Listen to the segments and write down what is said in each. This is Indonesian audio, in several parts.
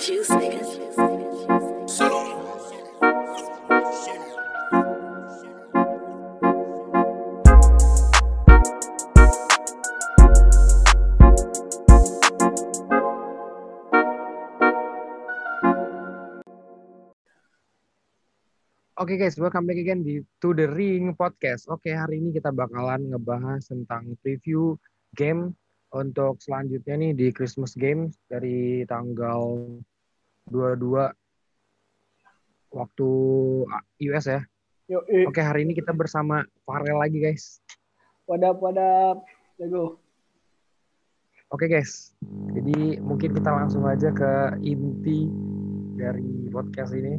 Oke guys, welcome back again di To The Ring Podcast. Oke, hari ini kita bakalan ngebahas tentang preview game untuk selanjutnya nih di Christmas Games dari tanggal 22 waktu US ya. Eh, Oke, hari ini kita bersama Farel lagi guys. wadap wadap, jago. Oke guys, jadi mungkin kita langsung aja ke inti dari podcast ini.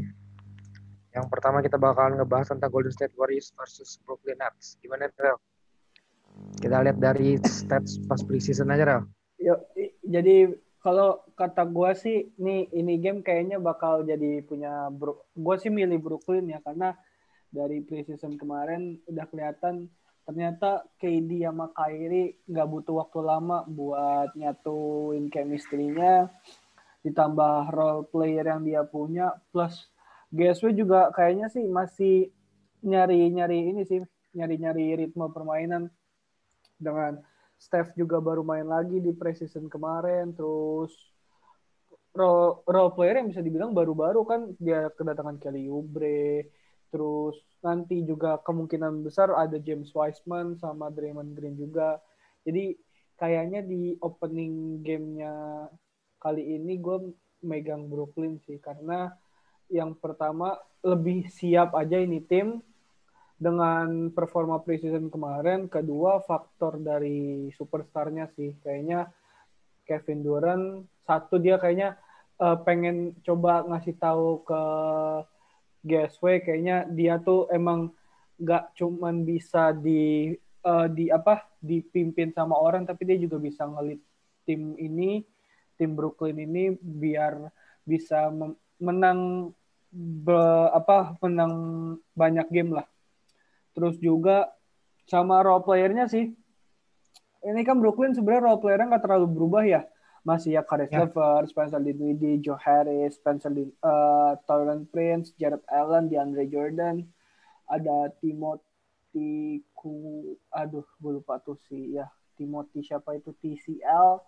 Yang pertama kita bakalan ngebahas tentang Golden State Warriors versus Brooklyn Nets. Gimana Rel? Kita lihat dari stats pas preseason aja Rel. I- jadi kalau kata gua sih, nih ini game kayaknya bakal jadi punya Bro. Gua sih milih Brooklyn ya karena dari preseason kemarin udah kelihatan ternyata KD sama Kyrie nggak butuh waktu lama buat nyatuin chemistry-nya ditambah role player yang dia punya plus GSW juga kayaknya sih masih nyari-nyari ini sih nyari-nyari ritme permainan dengan Steph juga baru main lagi di preseason kemarin terus role, role player yang bisa dibilang baru-baru kan dia kedatangan Kelly Oubre terus nanti juga kemungkinan besar ada James Wiseman sama Draymond Green juga. Jadi kayaknya di opening gamenya kali ini gue megang Brooklyn sih karena yang pertama lebih siap aja ini tim dengan performa preseason kemarin. Kedua faktor dari superstarnya sih kayaknya Kevin Durant satu dia kayaknya eh, pengen coba ngasih tahu ke GSW kayaknya dia tuh emang nggak cuman bisa di eh, di apa dipimpin sama orang tapi dia juga bisa ngelit tim ini tim Brooklyn ini biar bisa menang be- apa menang banyak game lah. Terus juga sama role playernya sih. Ini kan Brooklyn sebenarnya role playernya nggak terlalu berubah ya. Masih ya Karis Ya. Levert, Spencer Dinwiddie, Joe Harris, Spencer Din, uh, Taurean Prince, Jared Allen, DeAndre Jordan, ada Timothy Ku, aduh gue lupa tuh si ya Timothy siapa itu TCL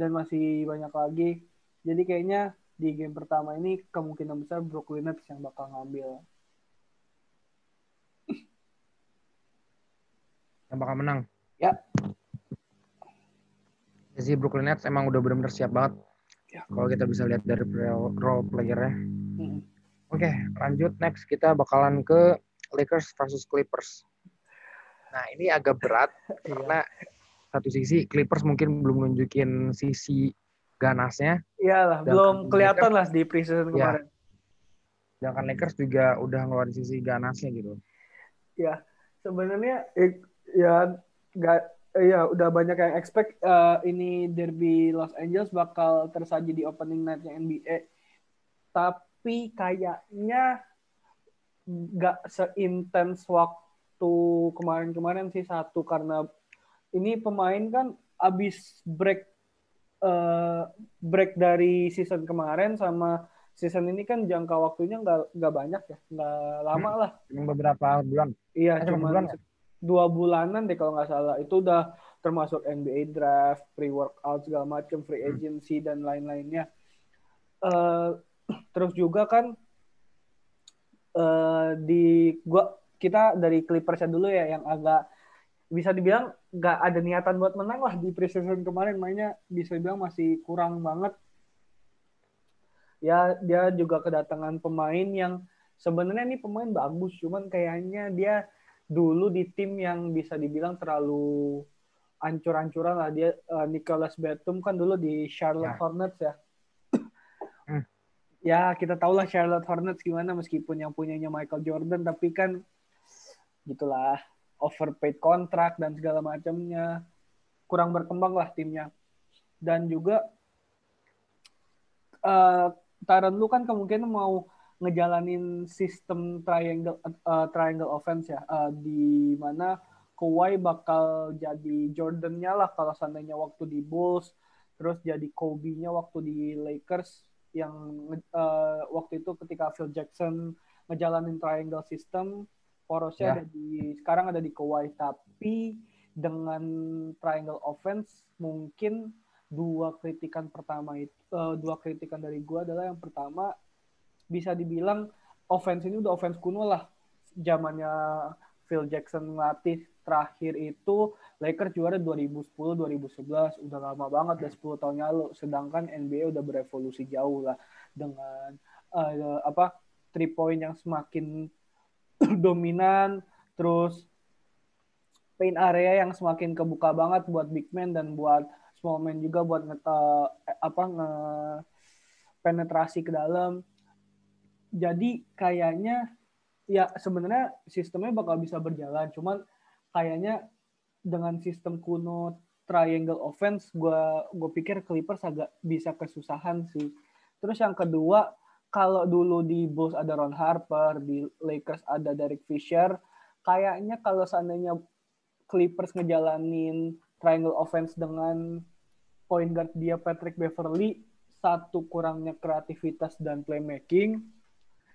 dan masih banyak lagi. Jadi kayaknya di game pertama ini kemungkinan besar Brooklyn Nets yang bakal ngambil. Yang bakal menang. Ya. Jadi Brooklyn Nets emang udah benar-benar siap banget. Ya. Kalau kita bisa lihat dari role role player-nya. Mm. Oke, lanjut next kita bakalan ke Lakers versus Clippers. Nah, ini agak berat karena satu sisi Clippers mungkin belum nunjukin sisi ganasnya, Iyalah, belum Lakers- kelihatan lah di preseason Ya. kemarin. sedangkan Lakers juga udah ngeluarin sisi ganasnya gitu. Ya, sebenarnya eh, ya nggak ya udah banyak yang expect eh, ini derby Los Angeles bakal tersaji di opening night-nya NBA. Tapi kayaknya nggak seintens waktu kemarin-kemarin sih satu karena ini pemain kan abis break eh, break dari season kemarin sama season ini kan jangka waktunya nggak nggak banyak ya nggak lama lah Cuma beberapa bulan. Iya, Eh, cuma sebulan ya? Dua bulanan deh kalau nggak salah. Itu udah termasuk NBA draft, pre-workout segala macam, free Hmm. agency dan lain-lainnya. Eh, terus juga kan eh, di gua kita dari Clippers dulu ya yang agak bisa dibilang nggak ada niatan buat menang lah di preseason kemarin mainnya bisa dibilang masih kurang banget. Ya dia juga kedatangan pemain yang sebenarnya ini pemain bagus cuman kayaknya dia dulu di tim yang bisa dibilang terlalu ancur-ancuran lah dia eh, Nicholas Batum kan dulu di Charlotte Ya. Hornets ya. Hmm. Ya kita tahu lah Charlotte Hornets gimana meskipun yang punyanya Michael Jordan tapi kan gitulah overpaid kontrak dan segala macamnya kurang berkembang lah timnya dan juga eh Taran lu kan kemungkinan mau ngejalanin sistem triangle eh, triangle offense ya eh, di mana Kawhi bakal jadi Jordan-nya lah kalau seandainya waktu di Bulls terus jadi Kobe-nya waktu di Lakers yang uh, waktu itu ketika Phil Jackson ngejalanin triangle system, porosnya Ya. ada di sekarang ada di Kawhi tapi dengan triangle offense mungkin dua kritikan pertama itu uh, dua kritikan dari gua adalah yang pertama bisa dibilang offense ini udah offense kuno lah. Zamannya Phil Jackson ngelatih terakhir itu Lakers juara 2010 2011 udah lama banget udah 10 tahun lalu. Sedangkan NBA udah berevolusi jauh lah dengan uh, apa three point yang semakin dominan terus paint area yang semakin kebuka banget buat big man dan buat small man juga buat uh, apa nge penetrasi ke dalam jadi kayaknya ya sebenarnya sistemnya bakal bisa berjalan. Cuman kayaknya dengan sistem kuno triangle offense gue gue pikir Clippers agak bisa kesusahan sih. Terus yang kedua kalau dulu di Bulls ada Ron Harper di Lakers ada Derek Fisher kayaknya kalau seandainya Clippers ngejalanin triangle offense dengan point guard dia Patrick Beverly satu kurangnya kreativitas dan playmaking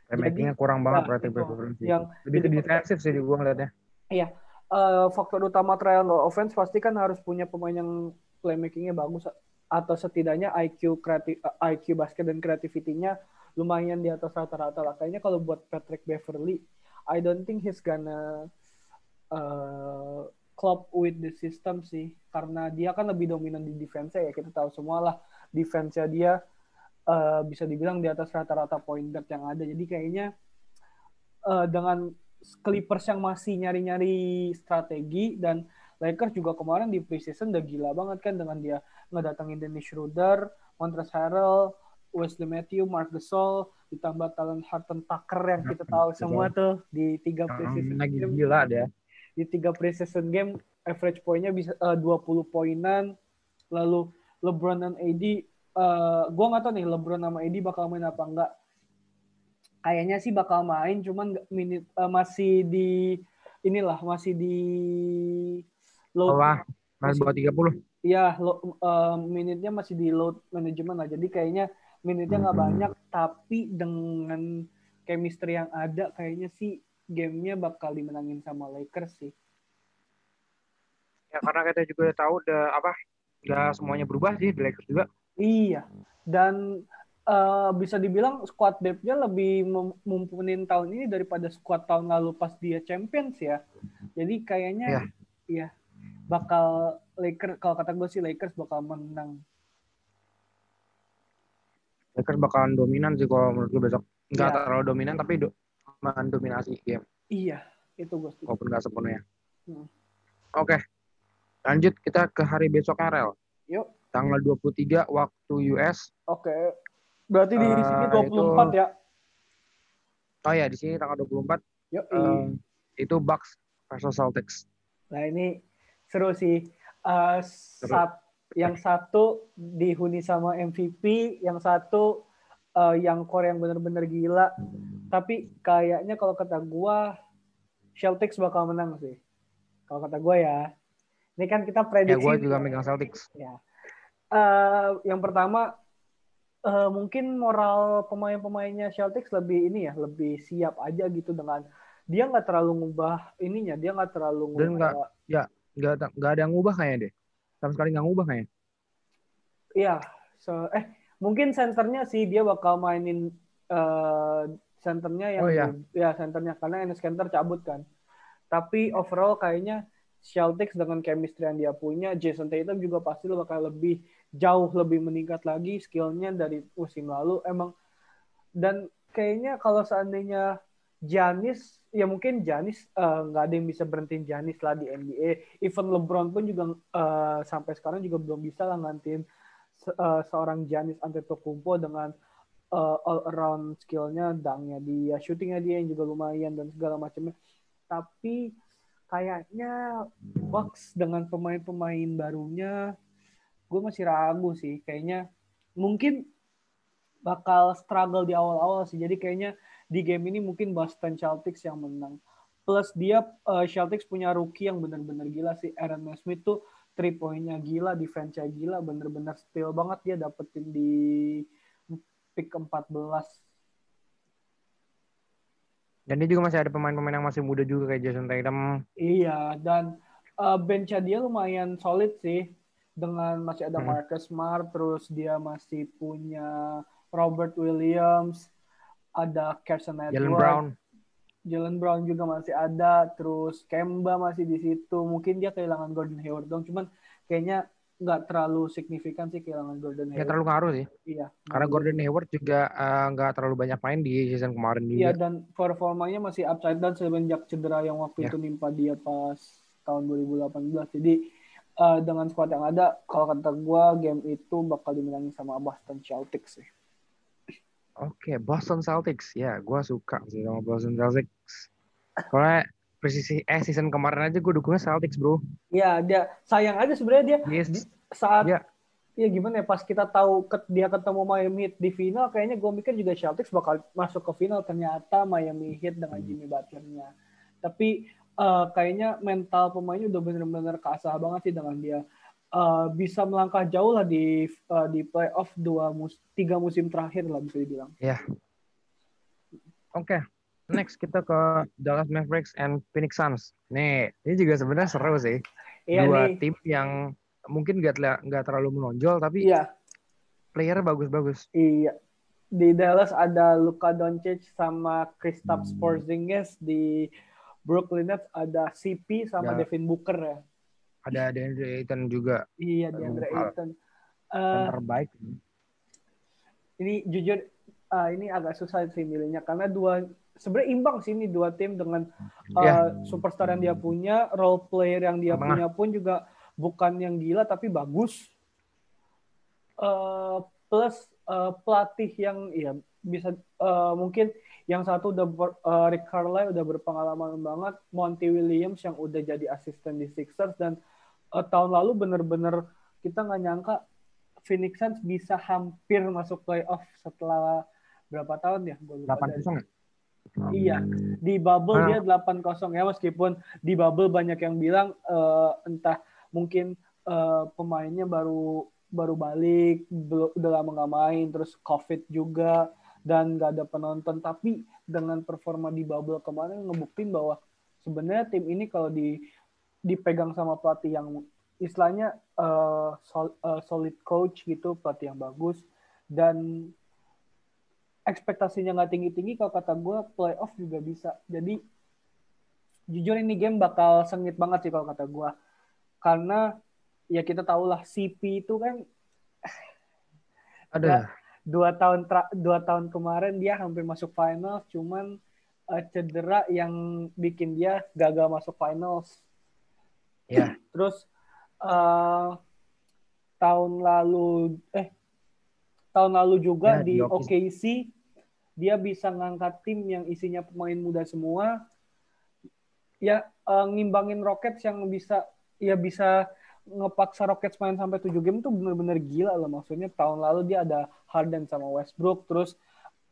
Playmakingnya kurang banget Nah, berarti. Beverly. Yang- lebih ke defensif sih di gua ngeliatnya. Iya, eh, faktor utama triangle offense pasti kan harus punya pemain yang playmakingnya bagus atau setidaknya IQ kreatif IQ basket dan kreativitinya lumayan di atas rata-rata lah. Kayaknya kalau buat Patrick Beverly, I don't think he's gonna uh, club with the system sih, karena dia kan lebih dominan di defense ya kita tahu semua lah defense dia uh, bisa dibilang di atas rata-rata point guard yang ada. Jadi kayaknya uh, dengan Clippers yang masih nyari-nyari strategi dan Lakers juga kemarin di preseason udah gila banget kan dengan dia ngedatengin Dennis Schroeder, Montrezl Harrell, Wesley Matthew, Mark Gasol, ditambah talent Harton Tucker yang kita tahu Betul. semua tuh di tiga preseason lagi game. gila dia. Di tiga preseason game average poinnya bisa eh, 20 poinan. Lalu LeBron dan AD eh gua nggak tahu nih LeBron sama AD bakal main apa enggak. Kayaknya sih bakal main cuman minit eh, masih di inilah masih di low Bawah masih bawah 30. Iya, eh, minitnya masih di load management lah. Jadi kayaknya minitnya nggak Hmm. banyak, tapi dengan chemistry yang ada, kayaknya sih gamenya bakal dimenangin sama Lakers sih. Ya karena kita juga tahu udah apa udah semuanya berubah sih di Lakers juga. Iya, dan eh, bisa dibilang squad depth-nya lebih mumpunin tahun ini daripada squad tahun lalu pas dia Champions ya. Jadi kayaknya, iya, bakal Lakers, kalau kata gue sih Lakers bakal menang. Lakers bakalan dominan sih kalau menurut gue besok. Nggak Ya. terlalu dominan tapi do mendominasi game Iya, itu gue setuju. walaupun nggak sepenuhnya. Hmm. Oke. Lanjut kita ke hari besoknya Rel. Yuk. Tanggal 23 waktu US. Oke. Berarti di Eh, sini itu- 24 ya. Oh ya di sini tanggal 24 Yuk. eh, itu Bucks versus Celtics. Nah, ini seru sih. Eh, sat- yang satu dihuni sama MVP, yang satu eh, yang core yang bener-bener gila. Tapi kayaknya kalau kata gua Celtics bakal menang sih. Kalau kata gua ya. Ini kan kita Ya prediksi. gue juga megang Celtics. Ya. Eh, yang pertama eh, mungkin moral pemain-pemainnya Celtics lebih ini ya, lebih siap aja gitu dengan dia nggak terlalu ngubah ininya, dia nggak terlalu Dan ngubah. Nggak ada- nggak ada yang ngubah kayaknya deh. Sama sekali nggak ngubah kayaknya. Iya, so, eh mungkin senternya sih dia bakal mainin eh senternya yang Oh, iya. ya senternya karena Enes Kanter cabut kan. Tapi overall kayaknya Celtics dengan chemistry yang dia punya, Jason Tatum juga pasti lo bakal lebih jauh lebih meningkat lagi skillnya dari musim lalu emang dan kayaknya kalau seandainya Janis ya mungkin Janis eh, nggak ada yang bisa berhentiin Janis lah di NBA. Even LeBron pun juga eh, sampai sekarang juga belum bisa lah eh, seorang Giannis Antetokounmpo dengan eh, all around skillnya, dangnya dia, shootingnya dia yang juga lumayan dan segala macamnya. Tapi kayaknya Bucks dengan pemain-pemain barunya, gue masih ragu sih. Kayaknya mungkin bakal struggle di awal-awal sih. Jadi kayaknya di game ini mungkin Boston Celtics yang menang. Plus dia eh, Celtics punya rookie yang benar-benar gila sih. Aaron Nesmith tuh three point-nya gila, defense-nya gila, bener-bener steal banget dia dapetin di pick 14. Dan dia juga masih ada pemain-pemain yang masih muda juga kayak Jason Tatum. Iya, dan uh, bench dia lumayan solid sih. Dengan masih ada Hmm. Marcus Smart, terus dia masih punya Robert Williams, ada Carson Edwards, Jalen Brown. Jalen Brown juga masih ada, terus Kemba masih di situ. Mungkin dia kehilangan Gordon Hayward dong, cuman kayaknya nggak terlalu signifikan sih kehilangan Gordon Nggak Hayward. terlalu ngaruh sih. Iya. Karena Gordon Hayward juga nggak terlalu banyak main di season kemarin Iya juga. dan performanya masih upside down semenjak cedera yang waktu Ya. itu nimpa dia pas tahun 2018. Jadi eh, dengan squad yang ada, kalau kata gua game itu bakal dimenangi sama Boston Celtics sih. Oke, Boston Celtics. Ya, gue suka sih sama Boston Celtics. Soalnya presisi eh season kemarin aja gue dukungnya Celtics, bro. Iya dia sayang aja sebenarnya dia Yes. saat Ya. ya gimana ya pas kita tahu ke, dia ketemu Miami Heat di final kayaknya gue mikir juga Celtics bakal masuk ke final ternyata Miami Heat dengan Jimmy Butlernya tapi eh, kayaknya mental pemainnya udah bener-bener keasah banget sih dengan dia eh, bisa melangkah jauh lah di eh, di playoff dua mus tiga musim terakhir lah bisa dibilang Oke. Next kita ke Dallas Mavericks and Phoenix Suns. Nih, ini juga sebenarnya seru sih. iya Dua nih tim yang mungkin nggak nggak terlalu menonjol tapi iya playernya bagus-bagus. iya di Dallas ada Luka Doncic sama Kristaps Porzingis di Brooklyn Nets ada CP sama Ya. Devin Booker ya Ada DeAndre Ayton juga Iya, di Andre Luka. Ayton. Eh, yang terbaik. ini jujur ah, ini agak susah sih milihnya karena dua sebenarnya imbang sih ini dua tim dengan uh, Ya. superstar yang dia punya, role player yang dia Tengah. punya pun juga bukan yang gila tapi bagus. Eh, plus eh, pelatih yang ya bisa eh, mungkin yang satu udah ber- eh, Rick Carlisle udah berpengalaman banget, Monty Williams yang udah jadi asisten di Sixers dan eh, tahun lalu bener-bener kita nggak nyangka Phoenix Suns bisa hampir masuk playoff setelah berapa tahun ya? Gua lupa 8 dari- kosong ya? Iya, di bubble Ah. dia 8-0 ya meskipun di bubble banyak yang bilang eh, entah mungkin eh, pemainnya baru baru balik, belum udah lama nggak main, terus covid juga dan nggak ada penonton. Tapi dengan performa di bubble kemarin ngebuktiin bahwa sebenarnya tim ini kalau di dipegang sama pelatih yang istilahnya eh, sol- eh, solid coach gitu, pelatih yang bagus dan ekspektasinya nggak tinggi-tinggi kalau kata gue playoff juga bisa jadi jujur ini game bakal sengit banget sih kalau kata gue karena ya kita tahu lah CP itu kan Ada. Dua tahun tra- dua tahun kemarin dia hampir masuk finals cuman eh, cedera yang bikin dia gagal masuk finals Ya. terus eh, tahun lalu eh tahun lalu juga Ya, di OKC. Dia bisa ngangkat tim yang isinya pemain muda semua ya eh, ngimbangin Rockets yang bisa ya bisa ngepaksa Rockets main sampai 7 game tuh bener-bener gila loh maksudnya tahun lalu dia ada Harden sama Westbrook terus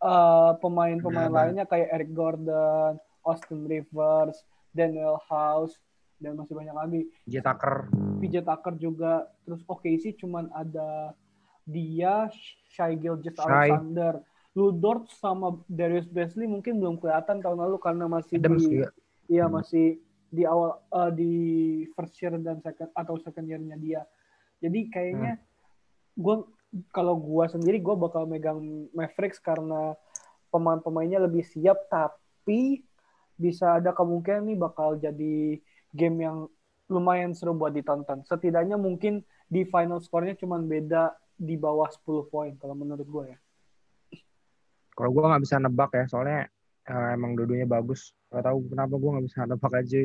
eh, pemain-pemain Nah, lainnya kayak Eric Gordon, Austin Rivers, Daniel House dan masih banyak lagi. J Tucker. PJ Tucker juga terus OKC cuman ada dia Shai Gilgeous. Alexander Lou Dort sama Darius Basley mungkin belum kelihatan tahun lalu karena masih Adams di juga. iya masih di awal eh, di first year dan second atau second year-nya dia jadi kayaknya gue kalau gue sendiri gue bakal megang Mavericks karena pemain-pemainnya lebih siap tapi bisa ada kemungkinan nih bakal jadi game yang lumayan seru buat ditonton. Setidaknya mungkin di final skornya cuma beda di bawah 10 poin kalau menurut gue ya. Kalau gue nggak bisa nebak ya, soalnya eh, emang dua-duanya bagus. Gak tahu kenapa gue nggak bisa nebak aja.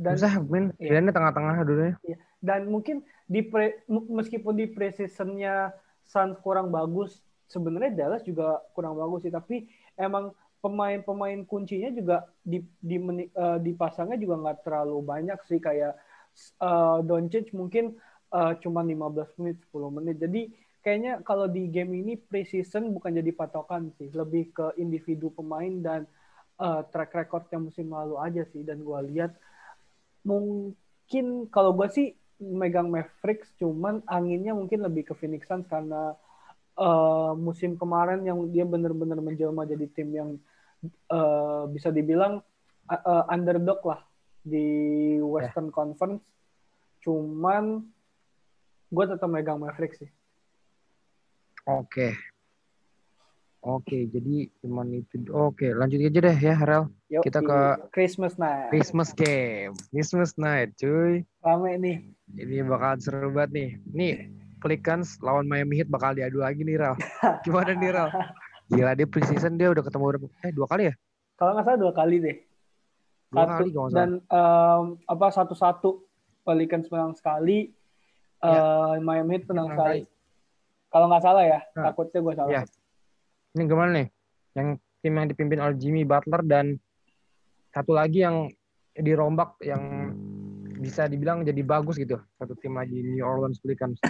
Dan Susah, Min. Iya. Pilihannya tengah-tengah dua-duanya. dan mungkin di pre, meskipun di preseasonnya Suns kurang bagus, sebenarnya Dallas juga kurang bagus sih. Tapi emang pemain-pemain kuncinya juga di, di meni- eh, dipasangnya juga nggak terlalu banyak sih kayak eh, Doncic mungkin eh, cuma 15 menit, 10 menit. Jadi kayaknya kalau di game ini preseason bukan jadi patokan sih, lebih ke individu pemain dan eh, track recordnya musim lalu aja sih. Dan gue lihat mungkin kalau gue sih megang Mavericks, cuman anginnya mungkin lebih ke Phoenix Suns karena eh, musim kemarin yang dia benar-benar menjelma jadi tim yang eh, bisa dibilang eh, underdog lah di Western Conference. Cuman gue tetap megang Mavericks sih. Oke. Oke, jadi cuman itu. Oke, lanjut aja deh ya, Harel. Yuk, Kita ke Christmas night. Christmas game. Christmas night, cuy. Rame nih. Ini bakal seru banget nih. Nih, Pelicans lawan Miami Heat bakal diadu lagi nih, Ral. Gimana nih, Ral? Gila, dia preseason dia udah ketemu berapa? Eh, dua kali ya? Kalau nggak salah dua kali deh. Dua Satu, kali kalau nggak salah. dan em, apa satu-satu Pelicans menang sekali, Ya. eh, Miami Heat menang Menang sekali. Kalau nggak salah ya, Nah. takutnya gue salah. Ya. Ini gimana nih? Yang tim yang dipimpin oleh Jimmy Butler dan satu lagi yang dirombak yang bisa dibilang jadi bagus gitu. Satu tim lagi New Orleans Pelicans.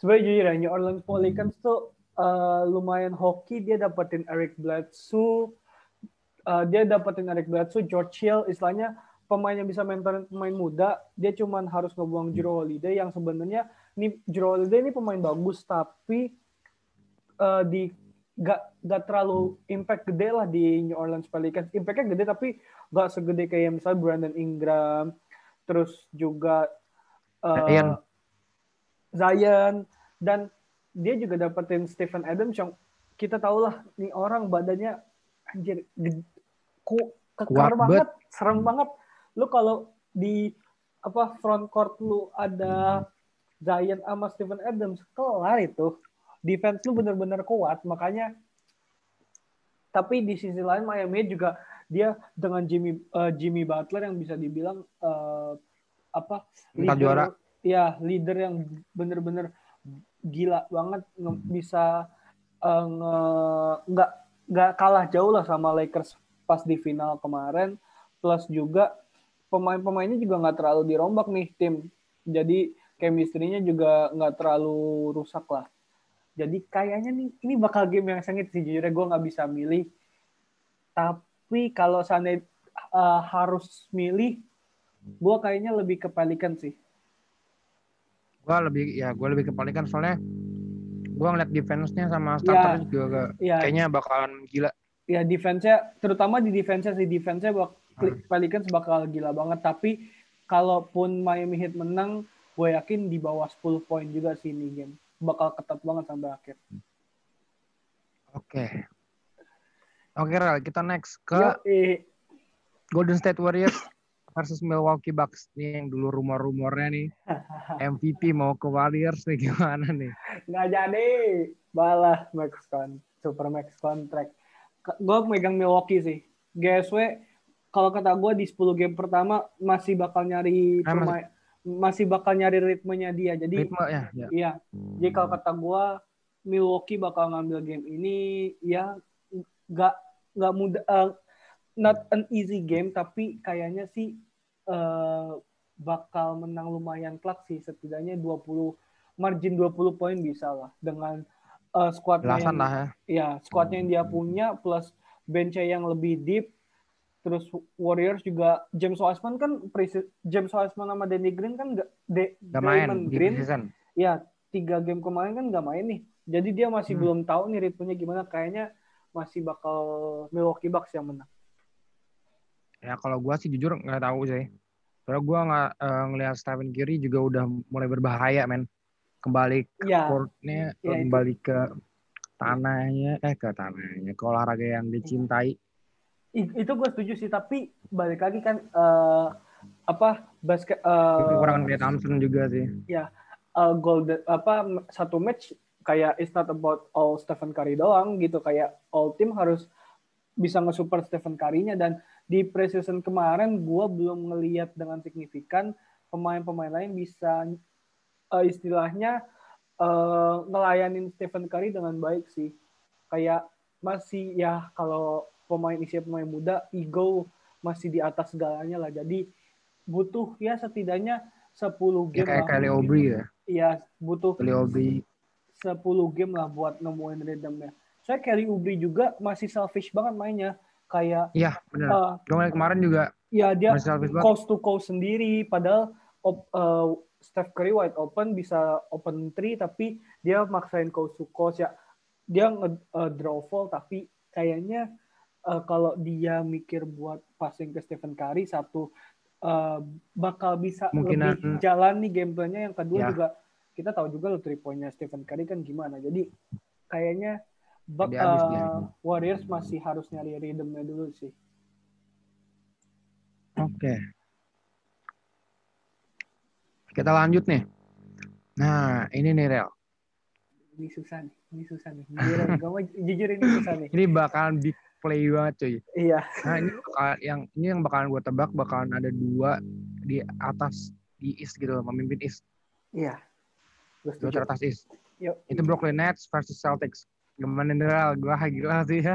Sebenarnya jujur ya, New Orleans Pelicans tuh eh, lumayan hoki. Dia dapetin Eric Bledsoe, eh, dia dapetin Eric Bledsoe, George Hill, istilahnya pemain yang bisa mentorin pemain muda. Dia cuman harus ngebuang Jero Holiday yang sebenarnya nih Jero Holiday ini pemain bagus tapi eh, di gak, gak terlalu impact gede lah di New Orleans Pelicans. Impactnya gede tapi gak segede kayak misalnya Brandon Ingram, terus juga eh, Zion. Zion dan dia juga dapetin Stephen Adams yang kita tahu lah nih orang badannya anjir ku, kekar Kuat banget, serem banget. Lu kalau di apa front court lu ada Zion sama Stephen Adams kelar itu. Defense lu bener-bener kuat, makanya tapi di sisi lain Miami juga dia dengan Jimmy eh, Jimmy Butler yang bisa dibilang eh, apa Empat juara. ya leader yang bener-bener gila banget nge- bisa eh, nge- nggak nggak kalah jauh lah sama Lakers pas di final kemarin plus juga pemain-pemainnya juga nggak terlalu dirombak nih tim jadi chemistry-nya juga nggak terlalu rusak lah. Jadi kayaknya nih ini bakal game yang sengit sih jujurnya gue nggak bisa milih. Tapi kalau seandainya eh, harus milih gue kayaknya lebih ke Pelican sih. Gua lebih ya gue lebih ke Pelicans. Soalnya gua ngeliat defense-nya sama starter juga ke- ya. kayaknya bakalan gila. ya defense-nya terutama di defense-nya sih defense-nya bak Pelicans bakal gila banget. Tapi kalaupun Miami Heat menang gue yakin di bawah 10 poin juga sih ini game. Bakal ketat banget sampai akhir. Oke. Oke, Ral, kita next ke Yo, eh, Golden State Warriors versus Milwaukee Bucks. Nih yang dulu rumor-rumornya nih. MVP mau ke Warriors nih gimana nih? nggak jadi. Balah max con super max contract. Gue megang Milwaukee sih. GSW kalau kata gue di 10 game pertama masih bakal nyari masih- pemain masih bakal nyari ritmenya dia jadi Ritme ya, ya. Iya. Jadi kalau kata gue Milwaukee bakal ngambil game ini ya nggak nggak mudah eh, not an easy game tapi kayaknya sih eh, bakal menang lumayan telak sih setidaknya 20 margin 20 poin bisa lah dengan eh, squadnya Belasan yang, lah ya. ya squadnya yang dia punya plus benchnya yang lebih deep terus Warriors juga James Wiseman kan James Wiseman sama Danny Green kan nggak De- Gak main Green season. ya tiga game kemarin kan nggak main nih jadi dia masih Hmm. belum tahu nih ritmenya gimana kayaknya masih bakal Milwaukee Bucks yang menang Ya kalau gua sih jujur nggak tahu sih. Soalnya gua nggak eh, ngelihat Stephen Curry juga udah mulai berbahaya men. Kembali ke ya courtnya, Ya, itu. kembali ke tanahnya, eh ke tanahnya, ke olahraga yang dicintai. i- itu gue setuju sih tapi balik lagi kan eh, apa basket eh, Kekurangan Klay Thompson juga sih. eh, golden apa satu match kayak it's not about all Stephen Curry doang gitu kayak all team harus bisa nge-support Stephen Curry-nya dan di preseason kemarin gua belum ngelihat dengan signifikan pemain-pemain lain bisa eh, istilahnya eh, ngelayanin Stephen Curry dengan baik sih kayak masih ya kalau pemain isi pemain muda ego masih di atas segalanya lah jadi butuh ya setidaknya 10 Ya game kayak lah ya. Iya, butuh Kylie Oubre 10 game lah buat nemuin rhythmnya. Saya Kelly Oubre juga masih selfish banget mainnya. Kayak, Iya benar. Gue ngeliat kemarin juga ya dia coast to coast sendiri. Padahal op- eh, Steph Curry wide open bisa open three tapi dia maksain coast to coast ya dia nge uh, draw fall tapi kayaknya uh, kalau dia mikir buat passing ke Stephen Curry satu uh, bakal bisa Kemungkinan- lebih jalan nih gameplaynya yang kedua Ya. juga kita tahu juga lo three pointnya Stephen Curry kan gimana jadi kayaknya bak- uh, dia. Warriors masih harus nyari rhythmnya dulu sih Oke. Kita lanjut nih. Nah, ini nih Rel. ini susah nih ini susah nih jujur ini susah nih Ini bakalan big play banget cuy. iya Nah, ini bakal, yang ini yang bakalan gue tebak bakalan ada dua di atas di East gitu, memimpin East, iya gue dua setuju teratas East. Yuk. Itu Brooklyn Nets versus Celtics. Gimana Rel? Gue gila sih.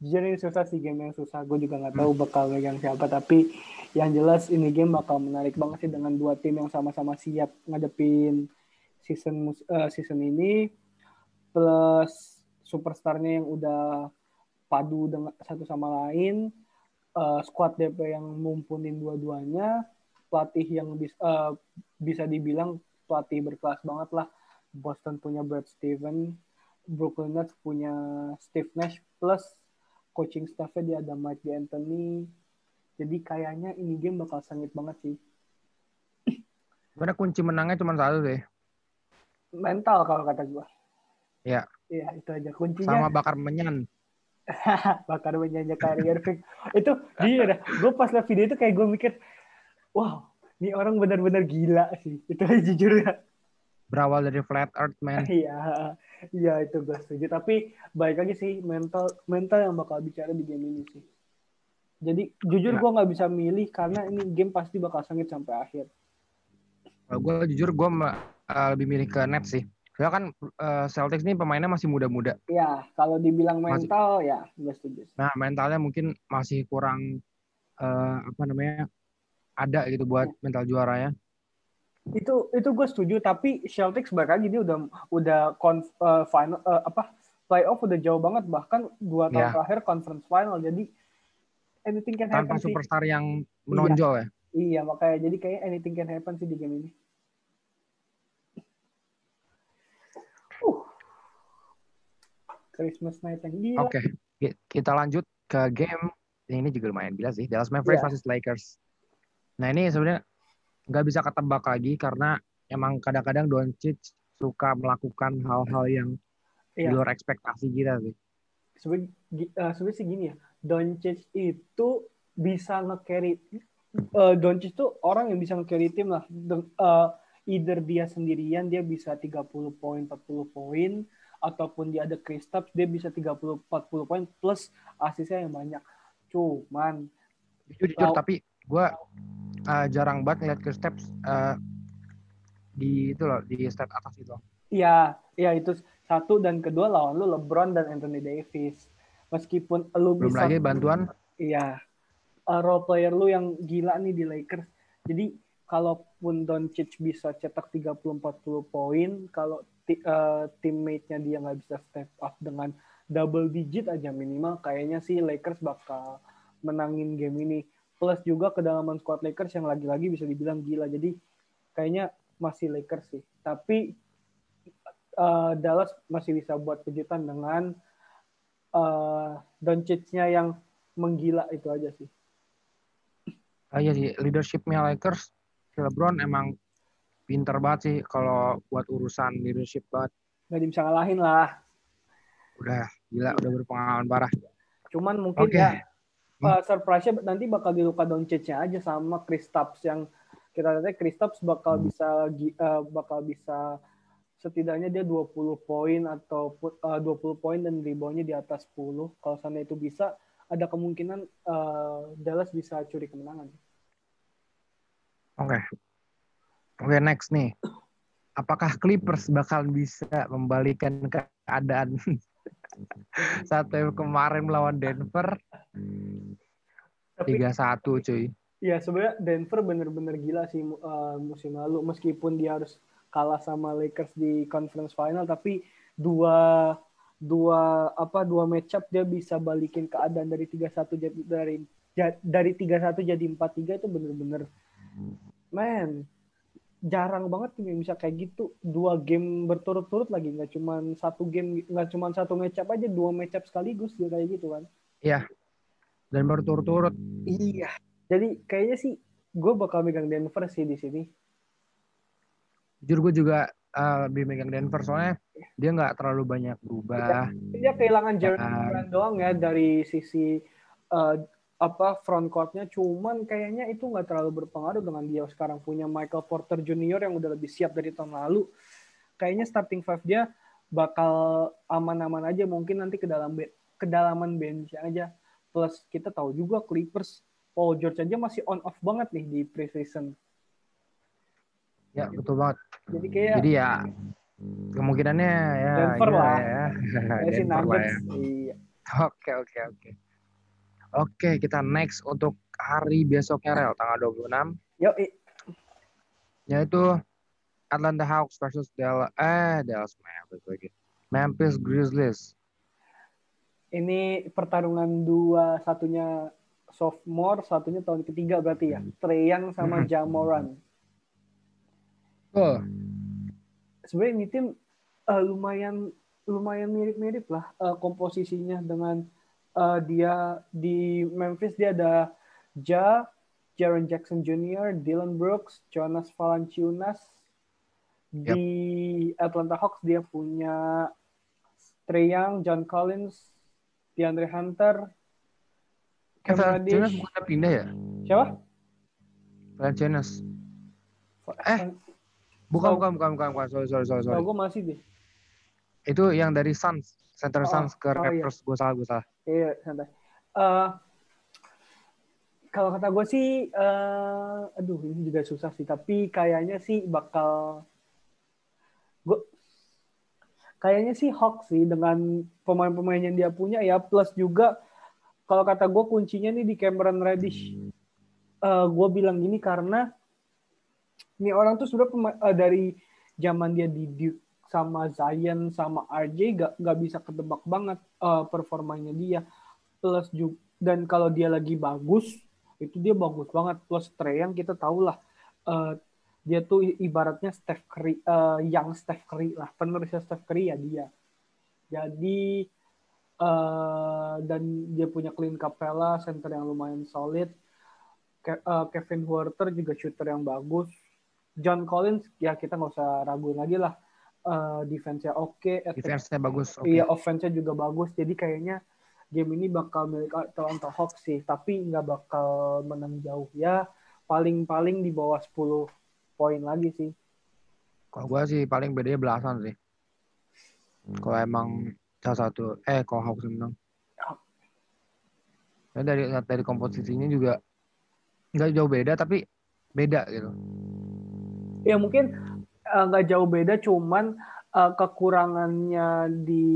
jujur ini susah sih game yang susah gue juga nggak tahu bakal megang siapa tapi yang jelas ini game bakal menarik banget sih dengan dua tim yang sama-sama siap ngadepin season mus- eh, season ini plus superstarnya yang udah padu dengan satu sama lain eh, squad DP yang mumpunin dua-duanya pelatih yang bis- eh, bisa dibilang pelatih berkelas banget lah Boston punya Brad Steven Brooklyn Nets punya Steve Nash plus coaching staffnya dia ada Mike D'Antoni jadi kayaknya ini game bakal sengit banget sih Sebenarnya kunci menangnya cuma satu sih. mental kalau kata gue Iya. Iya itu aja kuncinya. Sama bakar menyan. bakar menyanyi Kyrie Irving itu dia gue pas liat video itu kayak gue mikir wow ini orang benar-benar gila sih. Itu aja jujur ya. Berawal dari flat earth man. iya. Iya itu gue setuju. Tapi baik lagi sih mental mental yang bakal bicara di game ini sih. Jadi jujur Ya. gue nggak bisa milih karena ini game pasti bakal sengit sampai akhir. Kalau gue jujur gue lebih milih ke Nets sih. Soalnya kan eh, Celtics ini pemainnya masih muda-muda. ya kalau dibilang Masih- mental ya gue setuju. Nah mentalnya mungkin masih kurang eh, apa namanya ada gitu buat mental juaranya. itu itu gue setuju tapi Celtics lagi dia udah udah conf, eh, final eh, apa playoff udah jauh banget bahkan dua tahun Ya. terakhir conference final jadi anything can Tanpa happen sih superstar yang menonjol ya. iya makanya jadi kayak anything can happen sih di game ini Christmas night yang gila Oke, ki- kita lanjut ke game ini juga lumayan gila sih. Dallas Mavericks Iya. versus Lakers. Nah ini sebenarnya nggak bisa ketebak lagi karena emang kadang-kadang Doncic suka melakukan hal-hal yang di Iya. luar ekspektasi kita sih. sebenarnya sebenarnya sih gini ya Doncic itu bisa nge-carry eh, Doncic tuh orang yang bisa nge-carry tim lah eh, either dia sendirian dia bisa 30 poin 40 poin ataupun dia ada Kristaps dia bisa 30 40 poin plus asisnya yang banyak cuman Jujur, jujur tapi gue jarang banget ngeliat ke steps eh, di itu loh di step atas itu. ya ya itu satu dan kedua lawan lu LeBron dan Anthony Davis meskipun lu Belum bisa lagi bantuan Iya. Uh, role player lu yang gila nih di Lakers. Jadi kalaupun Doncic bisa cetak 30-40 poin, kalau uh, teammate-nya dia nggak bisa step up dengan double digit aja minimal, kayaknya sih Lakers bakal menangin game ini. Plus juga kedalaman squad Lakers yang lagi-lagi bisa dibilang gila. Jadi kayaknya masih Lakers sih. Tapi uh, Dallas masih bisa buat kejutan dengan uh, Doncic-nya yang menggila itu aja sih. Ah, iya sih, leadershipnya Lakers, LeBron emang pinter banget sih kalau buat urusan leadership banget. Nggak bisa ngalahin lah. Udah gila, udah berpengalaman parah. Cuman mungkin Oke. ya uh, surprise-nya nanti bakal di Luka Doncic-nya aja sama Kristaps yang kita lihat Kristaps bakal bisa gi- uh, bakal bisa setidaknya dia 20 poin atau uh, 20 poin dan reboundnya di atas 10. Kalau sana itu bisa ada kemungkinan uh, Dallas bisa curi kemenangan. Oke. Oke, next nih. Apakah Clippers bakal bisa membalikan keadaan saat kemarin melawan Denver Tapi 3-1 cuy. Ya sebenarnya Denver bener-bener gila sih uh, musim lalu meskipun dia harus kalah sama Lakers di conference final tapi dua dua apa dua matchup dia bisa balikin keadaan dari 3-1 jadi dari dari 3-1 jadi 4-3 itu bener-bener man jarang banget tim yang bisa kayak gitu dua game berturut-turut lagi nggak cuma satu game nggak cuma satu up aja dua up sekaligus dia kayak gitu kan Dan berturut-turut. iya jadi kayaknya sih gue bakal megang Denver sih di sini Jujur gue juga eh, lebih megang Denver soalnya dia nggak terlalu banyak berubah. dia kehilangan Jeremy Ah. Grant doang ya dari sisi eh, apa front courtnya cuman kayaknya itu nggak terlalu berpengaruh dengan dia sekarang punya Michael Porter Jr. yang udah lebih siap dari tahun lalu kayaknya starting five dia bakal aman-aman aja mungkin nanti ke dalam kedalaman bench aja plus kita tahu juga Clippers Paul George aja masih on off banget nih di preseason Ya betul banget. jadi kayak Jadi ya kemungkinannya ya Denver gila lah. ya. si Denver lah Nuggets ya. iya Oke oke oke. Oke kita next untuk hari besoknya Rel tanggal 26 yo i- yaitu Atlanta Hawks versus Dallas eh Dallas Mavericks lagi. Memphis Grizzlies. ini pertarungan dua satunya sophomore satunya tahun ketiga berarti ya? Trey Young sama Jamoran Oh, sebenarnya ini tim eh, lumayan lumayan mirip-mirip lah eh, komposisinya dengan eh, dia di Memphis dia ada Ja, Jaren Jackson Jr., Dylan Brooks, Jonas Valanciunas. Yep. Di Atlanta Hawks dia punya Trey Young, John Collins, DeAndre Hunter, Cam Reddish. bukan pindah ya? Siapa? Valanciunas. Eh, Bukan, Oh. bukan, bukan, bukan, bukan. Sorry, sorry, sorry, sorry. gue masih deh. Itu yang dari Suns, center Oh, Suns ke oh, iya. Gue salah, gue salah. Iya, santai. Eh, kalau kata gue sih, eh, aduh ini juga susah sih. Tapi kayaknya sih bakal, gue, kayaknya sih Hawks sih dengan pemain-pemain yang dia punya ya. Plus juga kalau kata gue kuncinya nih di Cameron Reddish. Eh, gue bilang gini karena ini orang tuh sudah eh, dari zaman dia di Duke sama Zion sama RJ gak, gak bisa ketebak banget eh, performanya dia. Plus juga dan kalau dia lagi bagus itu dia bagus banget. Plus Trey yang kita tahu lah eh, dia tuh ibaratnya Steph Curry eh, yang Steph Curry lah penerusnya Steph Curry ya dia. Jadi eh, dan dia punya Clint Capella center yang lumayan solid. Ke- eh, Kevin Huerter juga shooter yang bagus. John Collins ya kita nggak usah raguin lagi lah Eh, defense-nya oke attack- Defense-nya bagus. Oke. Iya, offense-nya juga bagus. Jadi kayaknya game ini bakal milik Atlanta Hawks sih, tapi nggak bakal menang jauh ya. Paling-paling di bawah 10 poin lagi sih. Kalau gue sih paling bedanya belasan sih. Kalau emang salah satu, eh kalau Hawks menang. Ya, dari dari komposisinya juga nggak jauh beda tapi beda gitu. Ya mungkin nggak jauh beda, cuman eh, kekurangannya di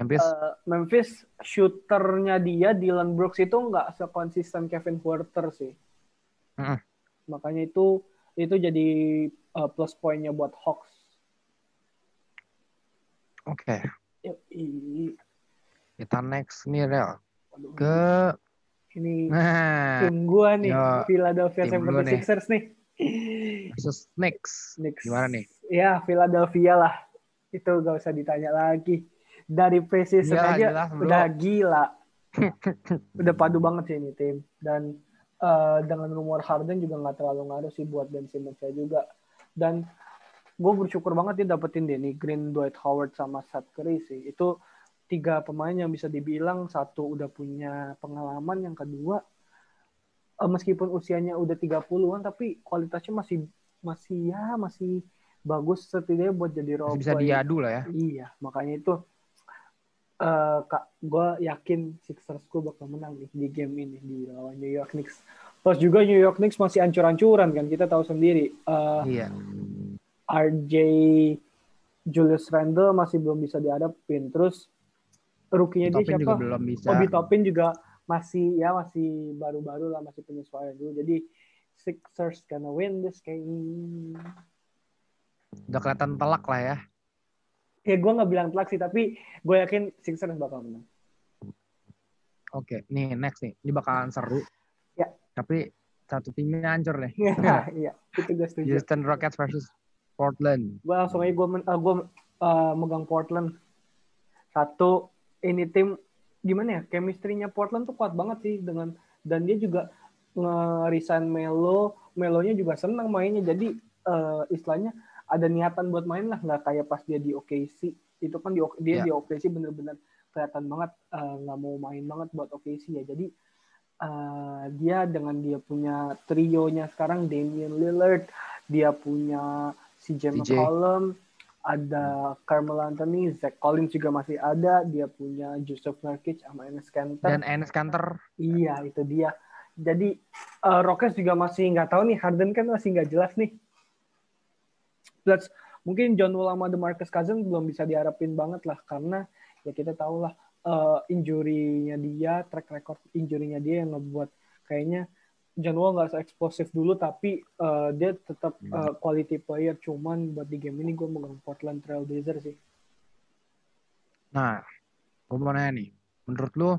Memphis eh, Memphis shooternya dia Dylan Brooks itu nggak sekonsisten Kevin Huerter sih. Mm-mm. Makanya itu itu jadi eh, plus poinnya buat Hawks. oke. Yoi. Kita next nih Rel ke ini nah tim gua nih, Yo, Philadelphia tim lu nih. 76ers nih. Versus Knicks. Knicks. Gimana nih? Ya, Philadelphia lah. Itu gak usah ditanya lagi. Dari preseason Iyalah, aja jelas, bro. udah gila. udah padu banget sih ini tim. Dan eh, dengan rumor Harden juga nggak terlalu ngaruh sih buat Ben Simmons juga. Dan gue bersyukur banget dia dapetin Danny Green, Dwight Howard, sama Seth Curry sih. Itu tiga pemain yang bisa dibilang satu udah punya pengalaman, yang kedua meskipun usianya udah 30-an tapi kualitasnya masih masih ya masih bagus setidaknya buat jadi role Masih bisa diadu lah ya. Iya, makanya itu eh kak, gue yakin Sixers gue bakal menang nih di game ini di lawan New York Knicks. Plus juga New York Knicks masih ancur-ancuran kan, kita tahu sendiri. Eh, Iya. RJ Julius Randle masih belum bisa dihadapin. Terus rookie-nya dia siapa? belum bisa. Obi Toppin juga masih ya masih baru-baru lah masih penyesuaian dulu. Jadi Sixers gonna win this game. Udah kelihatan telak lah ya. Ya gue nggak bilang telak sih, tapi gue yakin Sixers bakal menang. Oke, nih next nih. Ini bakalan seru. Ya. Tapi satu timnya hancur nih. Iya, iya, itu gue setuju. Houston Rockets versus Portland. Gue langsung aja gue uh, gua, uh, megang Portland. Satu, ini tim gimana ya? Chemistry-nya Portland tuh kuat banget sih dengan dan dia juga nge-resign Melo, Melonya juga senang mainnya. Jadi uh, istilahnya ada niatan buat main lah, nggak kayak pas dia di OKC. Itu kan di dia Yeah. di OKC bener-bener kelihatan banget uh, nggak mau main banget buat OKC ya. Jadi uh, dia dengan dia punya trionya sekarang Damian Lillard, dia punya si James. McCollum, ada Carmelo Anthony, Zach Collins juga masih ada, dia punya Joseph Nurkic sama Enes Kanter. Dan Enes Kanter. Iya, itu dia. Jadi uh, Rockets juga masih nggak tahu nih, Harden kan masih nggak jelas nih. Plus mungkin John Wall sama DeMarcus Cousins belum bisa diharapin banget lah karena ya kita tahu lah uh, injury-nya dia, track record injury-nya dia yang ngebuat kayaknya John Wall nggak se-eksplosif dulu tapi uh, dia tetap uh, quality player cuman buat di game ini gue megang Portland Trail Blazers sih. Nah, gue mau nanya nih. Menurut lu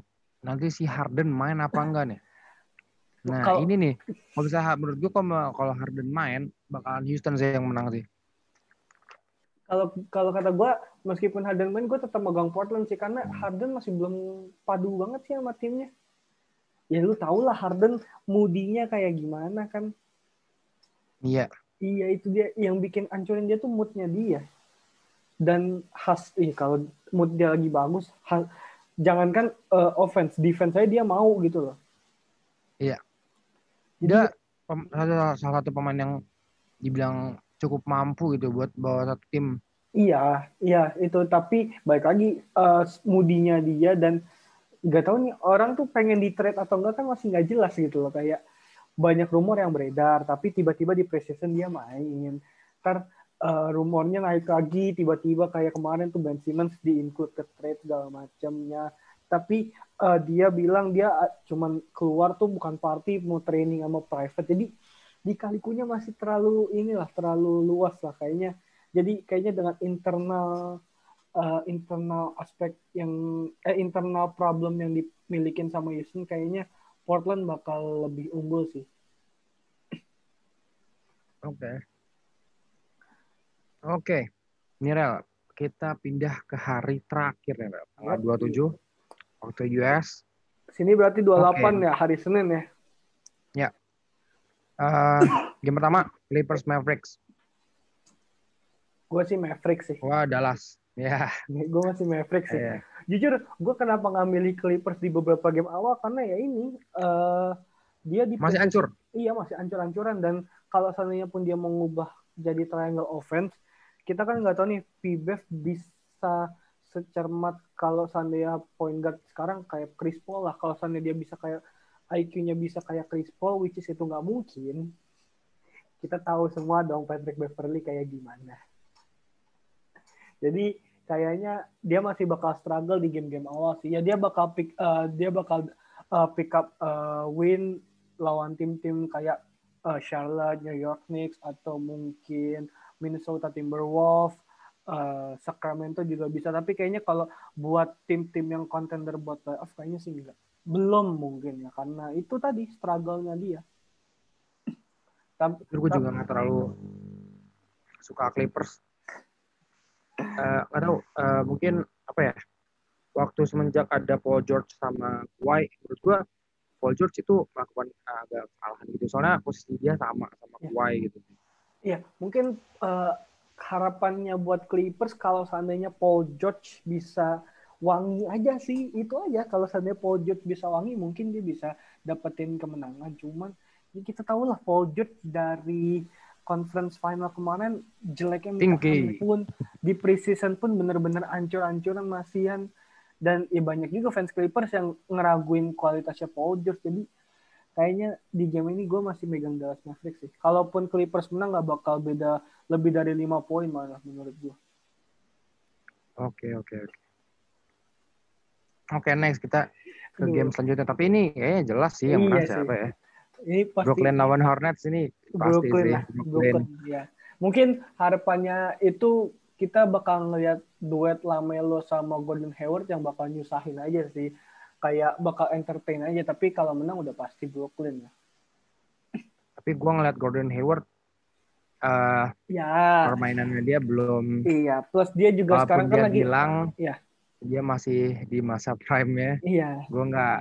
nanti si Harden main apa enggak nih? Nah, Kalau- ini nih. Kalau bisa menurut gue kalau kalau Harden main bakalan Houston sih yang menang sih. Kalau kalau kata gue, meskipun Harden main, gue tetap megang Portland sih karena Harden masih belum padu banget sih sama timnya. Ya lu tau lah Harden moodinya kayak gimana kan? Iya. Iya itu dia yang bikin ancurin dia tuh moodnya dia. Dan khas, iya kalau mood dia lagi bagus, ha- jangankan uh, offense, defense saya dia mau gitu loh. Iya. Dia salah, salah satu pemain yang dibilang cukup mampu gitu buat bawa satu tim. Iya, iya itu tapi baik lagi uh, moodinya dia dan nggak tahu nih orang tuh pengen di trade atau enggak kan masih nggak jelas gitu loh kayak banyak rumor yang beredar tapi tiba-tiba di preseason dia main. Ntar uh, rumornya naik lagi tiba-tiba kayak kemarin tuh Ben Simmons di include ke trade segala macamnya. Tapi uh, dia bilang dia uh, cuman keluar tuh bukan party mau training sama private. Jadi di kalikunya masih terlalu inilah terlalu luas lah kayaknya jadi kayaknya dengan internal uh, internal aspek yang eh internal problem yang dimilikin sama Houston kayaknya Portland bakal lebih unggul sih. Oke. Oke. Ini Rel, kita pindah ke hari terakhir ya. Tanggal 27 waktu US. Sini berarti 28 Oke. ya hari Senin ya. Eh, game pertama Clippers Mavericks. Gue sih Mavericks sih. Wah, Dallas. Ya. Gue masih Mavericks sih. Iya. Jujur, gue kenapa nggak milih Clippers di beberapa game awal karena ya ini eh dia di Masih hancur. Iya masih ancur-ancuran dan kalau seandainya pun dia mengubah jadi triangle offense, kita kan nggak tahu nih Pbev bisa secermat kalau seandainya point guard sekarang kayak Chris Paul lah. Kalau seandainya dia bisa kayak IQ-nya bisa kayak Chris Paul, which is itu nggak mungkin. Kita tahu semua dong Patrick Beverly kayak gimana. Jadi kayaknya dia masih bakal struggle di game-game awal sih. Ya dia bakal pick, uh, dia bakal uh, pick up uh, win lawan tim-tim kayak uh, Charlotte, New York Knicks atau mungkin Minnesota Timberwolves, uh, Sacramento juga bisa. Tapi kayaknya kalau buat tim-tim yang contender buat playoff kayaknya sih enggak. Belum mungkin ya karena itu tadi struggle-nya dia. Tapi, Gue juga nggak terlalu suka Clippers. Eh, nggak tahu. eh, mungkin apa ya? Waktu semenjak ada Paul George sama Kawhi, menurut gue Paul George itu melakukan agak kesalahan gitu. Soalnya posisi dia sama sama Ya. Kawhi gitu. Iya, mungkin eh, harapannya buat Clippers kalau seandainya Paul George bisa wangi aja sih, itu aja. Kalau seandainya Paul George bisa wangi, mungkin dia bisa dapetin kemenangan. Cuman ya kita tahu lah Paul George dari conference final kemarin jeleknya minta ampun. Di preseason pun bener-bener ancur-ancuran masihan. Dan ya banyak juga fans Clippers yang ngeraguin kualitasnya Paul George. Jadi kayaknya di game ini gue masih megang Dallas Mavericks sih. Kalaupun Clippers menang nggak bakal beda lebih dari lima poin malah menurut gue. Oke oke oke. Oke next kita ke game selanjutnya. Tapi ini kayaknya jelas sih yang Iya menang siapa ya. Ini pasti Brooklyn lawan Hornets ini pasti Brooklyn sih. lah, Brooklyn. ya. Mungkin harapannya itu kita bakal ngelihat duet Lamelo sama Gordon Hayward yang bakal nyusahin aja sih. Kayak bakal entertain aja. Tapi kalau menang udah pasti Brooklyn ya. Tapi gue ngeliat Gordon Hayward eh Ya, permainannya dia belum iya. Plus dia juga sekarang kan dia lagi bilang Iya. dia masih di masa prime-nya. iya. Gue nggak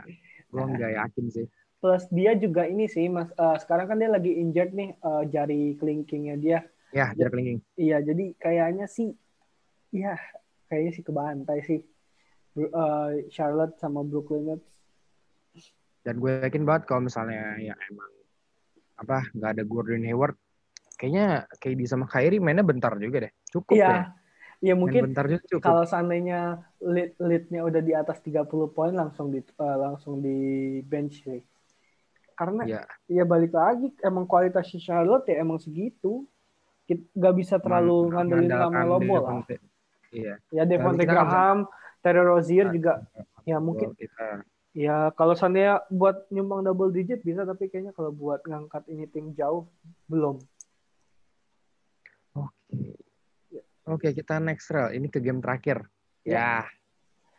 gue nggak yakin sih. Plus dia juga ini sih, Mas. eh, sekarang kan dia lagi injured nih eh, jari kelingkingnya dia. Ya, jarak linking. Iya, jadi kayaknya sih, ya kayaknya sih kebantai sih. Eh, Charlotte sama Brooklyn Nets. Dan gue yakin banget kalau misalnya ya emang apa nggak ada Gordon Hayward, kayaknya KD sama Kyrie mainnya bentar juga deh. Cukup Iya, ya. ya Main mungkin bentar juga cukup. kalau seandainya lead leadnya udah di atas 30 poin langsung di eh, langsung di bench sih. Karena Iya. ya balik lagi emang kualitas si Charlotte ya emang segitu. Kit- Gak bisa terlalu Man- ngandelin Lamelo Ball lah. Iya. Ya Devonte nggak bisa- Graham, Terry Rozier Nah, juga ya mungkin kita ya kalau seandainya buat nyumbang double digit bisa tapi kayaknya kalau buat ngangkat ini tim jauh belum. Oke. Oke, kita next rel. Ini ke game terakhir. Ya.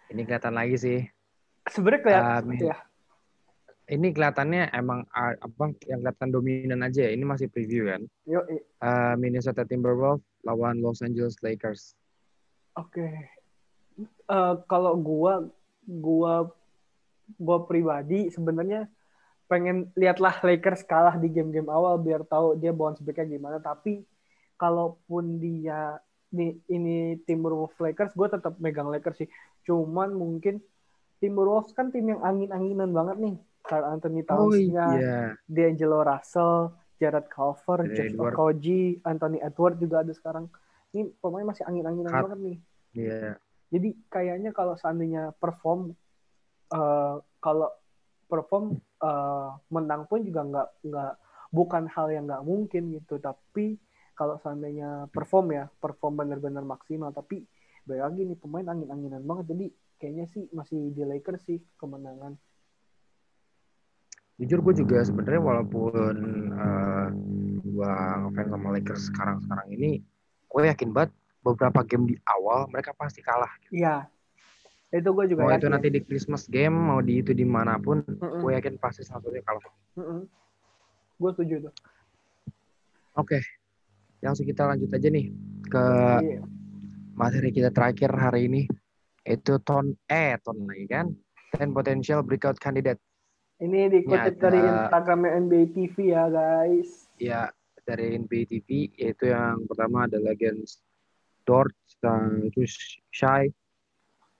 Ini kelihatan lagi sih. Sebenarnya kelihatan Amin. ya. Ini kelihatannya emang apa yang kelihatan dominan aja ya. Ini masih preview kan. Yuk, i- Eh, Minnesota Timberwolves lawan Los Angeles Lakers. Oke. Eh, kalau gua gua gua pribadi sebenarnya pengen lihatlah Lakers kalah di game-game awal biar tahu dia bounce back-nya gimana tapi kalaupun dia ini ini Timberwolves Lakers gue tetap megang Lakers sih cuman mungkin Timberwolves kan tim yang angin-anginan banget nih Carl Anthony Oh Towns-nya iya. D'Angelo Russell Jared Culver, Jared Jeff. Okogie, Anthony Edward juga ada sekarang. Ini pemain masih angin-anginan banget nih. Iya. jadi kayaknya kalau seandainya perform eh, kalau perform eh, menang pun juga nggak nggak bukan hal yang nggak mungkin gitu. Tapi kalau seandainya perform ya perform benar-benar maksimal. Tapi balik lagi nih pemain angin-anginan banget. Jadi kayaknya sih masih di Lakers sih kemenangan Jujur gue juga sebenarnya walaupun eh, gue ngefans sama Lakers sekarang-sekarang ini, gue yakin banget beberapa game di awal mereka pasti kalah. iya itu gue juga Mau yakin itu nanti di Christmas game, mau di itu di mana pun, Mm-mm. gue yakin pasti satunya kalah. Mm-mm. gue setuju tuh Oke, langsung kita lanjut aja nih ke Iya. materi kita terakhir hari ini. Itu ton eh ton lagi kan? Ten potential breakout candidate. Ini dikutip Ini dari ada- Instagramnya NBA TV ya guys Ya dari NBA TV yaitu yang pertama adalah against Dort, uh, terus Shy,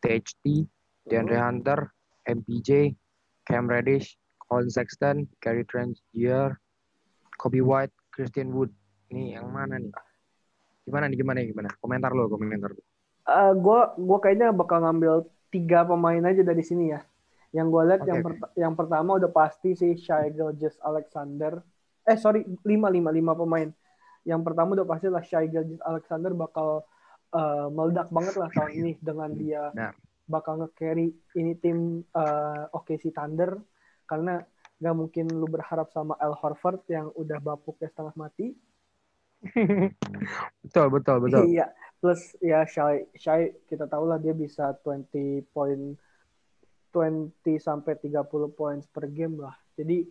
THT, DeAndre Hunter, MPJ, Cam Reddish, Colin Sexton, Gary Trent Jr., Kobe White, Christian Wood. Ini yang mana nih? Gimana nih? Gimana nih? Gimana? Komentar lo, komentar lo. gue gue kayaknya bakal ngambil tiga pemain aja dari sini ya. Yang gue lihat Oke, yang perta- yang pertama udah pasti si Shai Gilgeous Alexander. Eh sorry lima lima lima pemain. Yang pertama udah pasti lah Shai Gilgeous Alexander bakal eh, meledak banget lah tahun ini dengan dia bakal nge-carry ini tim eh, OKC Thunder karena nggak mungkin lu berharap sama Al Horford yang udah bapuknya setengah mati. Betul, betul, betul. Iya, plus ya Shai, Shai kita tahu lah dia bisa 20 poin 20 sampai 30 poin per game lah. Jadi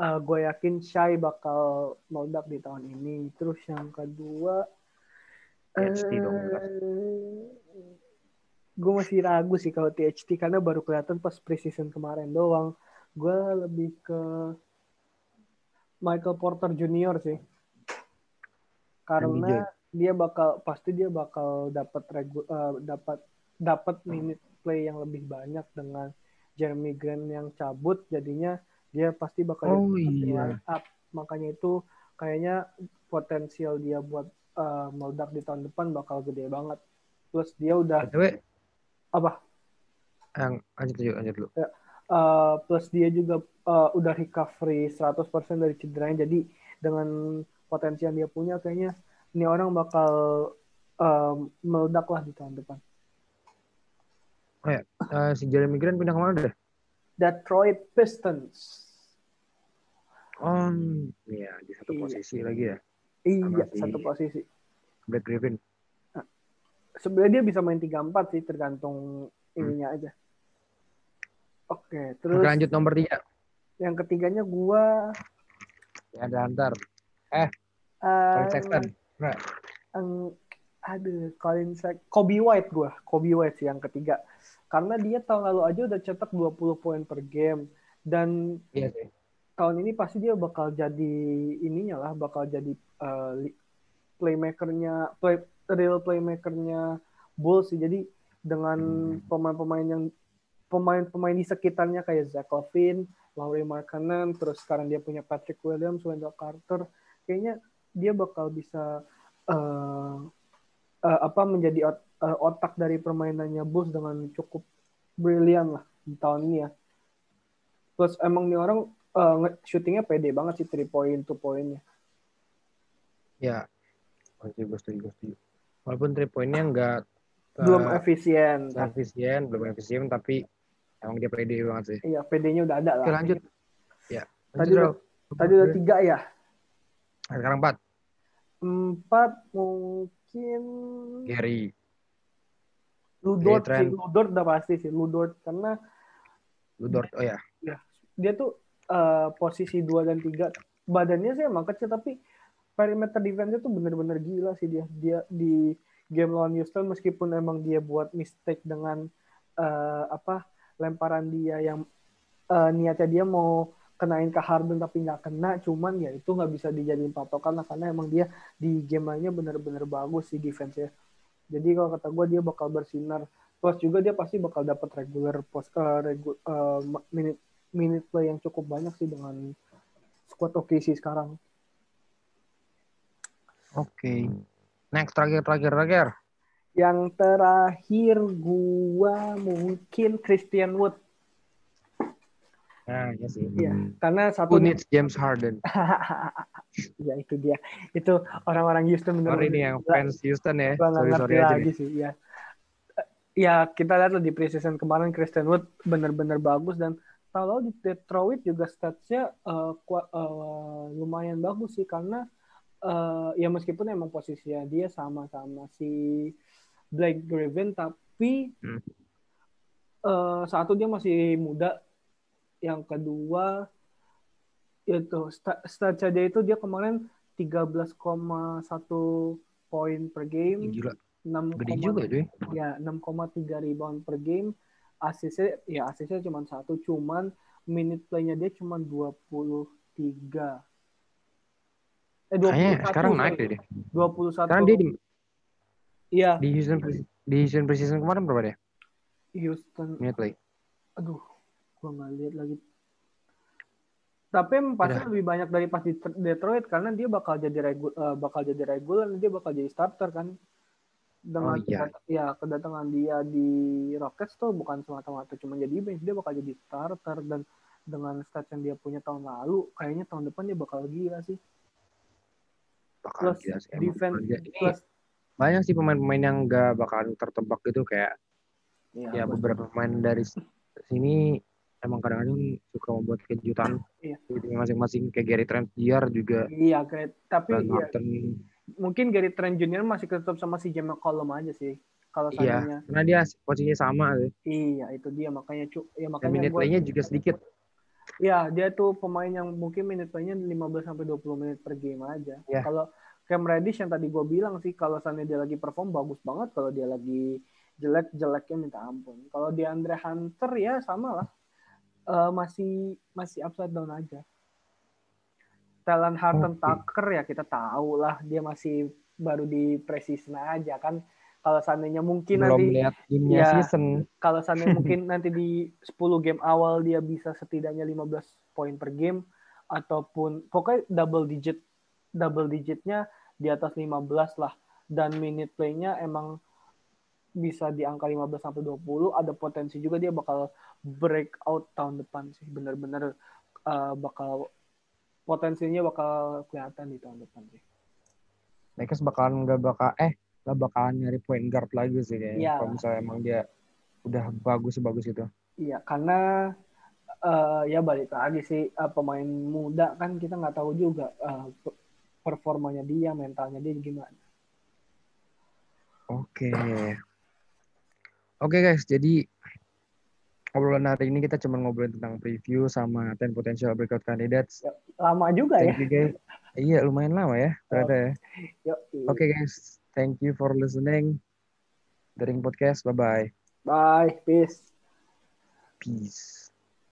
gue yakin Shai bakal meledak di tahun ini. Terus yang kedua THT dong, jelas. gue masih ragu sih kalau THT karena baru kelihatan pas preseason kemarin doang. Gue lebih ke Michael Porter Junior sih. Karena dia bakal pasti dia bakal dapat regu- eh, dapat dapat minute play yang lebih banyak dengan Jeremy Grant yang cabut jadinya dia pasti bakal Oh, iya. line up. Makanya itu kayaknya potensial dia buat eh, meledak di tahun depan bakal gede banget. Plus dia udah BTW, apa? yang lanjut dulu, lanjut dulu. eh, plus dia juga eh, udah recovery 100% dari cederanya. Jadi dengan potensi yang dia punya kayaknya ini orang bakal eh, meledak lah di tahun depan. Eh, si Jeremy Grant pindah ke mana deh? Detroit Pistons. Oh, iya di satu Iya. posisi lagi ya. Iya, si- satu posisi. Black Griffin. Sebenarnya dia bisa main 3-4 sih tergantung ininya aja. Oke, terus lanjut nomor tiga. yang ketiganya gua Ya ada Hunter. Colin Sexton. Nah, Eng- aduh, Colin Sexton. Kobe White gue. Kobe White sih yang ketiga. Karena dia tahun lalu aja udah cetak 20 poin per game. Dan iya sih. tahun ini pasti dia bakal jadi ininya lah, bakal jadi li- playmakernya, play, real playmakernya Bulls sih. Jadi dengan pemain-pemain yang pemain-pemain di sekitarnya kayak Zach Lavine, Laurie Markkanen, terus sekarang dia punya Patrick Williams, Wendell Carter, kayaknya dia bakal bisa eh, eh, apa menjadi ot- eh, otak dari permainannya Bulls dengan cukup brilian lah di tahun ini ya. Plus emang nih orang nge- shootingnya pede banget sih 3 point, 2 poinnya. Ya. Oh, gue setuju, gue setuju. Walaupun three point-nya nggak Belum eh, efisien. efisien, belum efisien, tapi emang dia pede banget sih. Iya, PD-nya udah ada lah. Oke lanjut. Ya. Tadi udah-. Tadi udah tiga ya. Nah, Sekarang empat. Empat mungkin Gary. Ludort Gary sih. Ludort udah pasti sih. Ludort karena Ludort. Oh ya. dia tuh eh, posisi 2 dan 3 badannya sih emang kecil tapi perimeter defense-nya tuh bener-bener gila sih dia dia di game lawan Houston meskipun emang dia buat mistake dengan eh, apa lemparan dia yang eh, niatnya dia mau kenain ke Harden tapi nggak kena cuman ya itu nggak bisa dijadiin patokan lah karena emang dia di game lainnya bener-bener bagus sih defense-nya jadi kalau kata gue dia bakal bersinar plus juga dia pasti bakal dapat regular post eh, regu- eh, minute minute play yang cukup banyak sih dengan squad OKC sekarang. Oke. Next terakhir terakhir terakhir. Yang terakhir gua mungkin Christian Wood. Nah, ya sih. Iya, karena satu Who needs James Harden? ya itu dia. Itu orang-orang Houston benar Sorry nih yang fans Houston ya. Sorry sorry aja lagi nih. sih, ya. Ya, kita lihat di preseason kemarin Christian Wood benar-benar bagus dan kalau di Detroit juga statsnya kua- eh, lumayan bagus sih karena eh, ya meskipun emang posisinya dia sama-sama si Blake Griffin tapi Hmm. eh, satu dia masih muda, yang kedua itu sta- statsnya dia itu dia kemarin 13,1 poin per game, Gila, 6, gede juga cuy. ya 6,3 rebound per game asisnya ya asisnya cuma satu cuman minute playnya dia cuma 23 eh 21 Kayaknya sekarang naik deh. dia. 21 Sekarang dia di, iya di Houston di Houston preseason kemarin berapa deh? Houston Minute play. aduh gua nggak lihat lagi tapi pasti Udah. lebih banyak dari pas di Tr- Detroit karena dia bakal jadi regu, eh, bakal jadi regular dia bakal jadi starter kan dengan Oh, iya. ya kedatangan dia di Rockets tuh bukan semata-mata cuma jadi bench dia bakal jadi starter dan dengan stats yang dia punya tahun lalu kayaknya tahun depan dia bakal gila sih Bakal plus gila sih. defense Bakal gila. Ini plus banyak sih pemain-pemain yang gak bakalan tertebak gitu kayak ya plus- beberapa pemain dari sini emang kadang-kadang suka membuat kejutan Iya. masing-masing kayak Gary Trent Jr. juga iya great tapi ya, Norton mungkin Gary Trent Jr. masih tetap sama si Jamal McCollum aja sih kalau iya karena dia posisinya sama gitu. iya itu dia makanya cu ya dan makanya minute gua play-nya juga sedikit Ya, dia tuh pemain yang mungkin minute play-nya 15 sampai 20 menit per game aja. Ya. Kalau Cam Reddish yang tadi gue bilang sih kalau seandainya dia lagi perform bagus banget, kalau dia lagi jelek jeleknya minta ampun. Kalau di Andre Hunter ya sama lah. Eh, masih masih upside down aja. Talent Harden Oke. Tucker ya kita tahu lah dia masih baru di preseason aja kan. Kalau seandainya mungkin belum nanti lihat ya. season kalau seandainya mungkin nanti di 10 game awal dia bisa setidaknya 15 poin per game ataupun pokoknya double digit double digitnya di atas 15 lah dan minute play-nya emang bisa di angka 15 sampai 20 ada potensi juga dia bakal break out tahun depan sih benar-benar uh, bakal potensinya bakal kelihatan di tahun depan sih. Lakers bakalan nggak bakal eh nggak bakalan nyari point guard lagi sih kayaknya Iya. kalau misalnya emang dia udah bagus sebagus itu Iya, karena eh, ya balik lagi sih eh, pemain muda kan kita nggak tahu juga pe- performanya dia, mentalnya dia gimana. Oke. Oke guys, jadi obrolan hari ini kita cuma ngobrolin tentang preview sama 10 potential breakout candidates. Lama juga ya. Thank you guys. Iya lumayan lama ya ternyata ya. Oke guys, thank you for listening. Daring podcast, bye bye. Bye. Peace. Peace.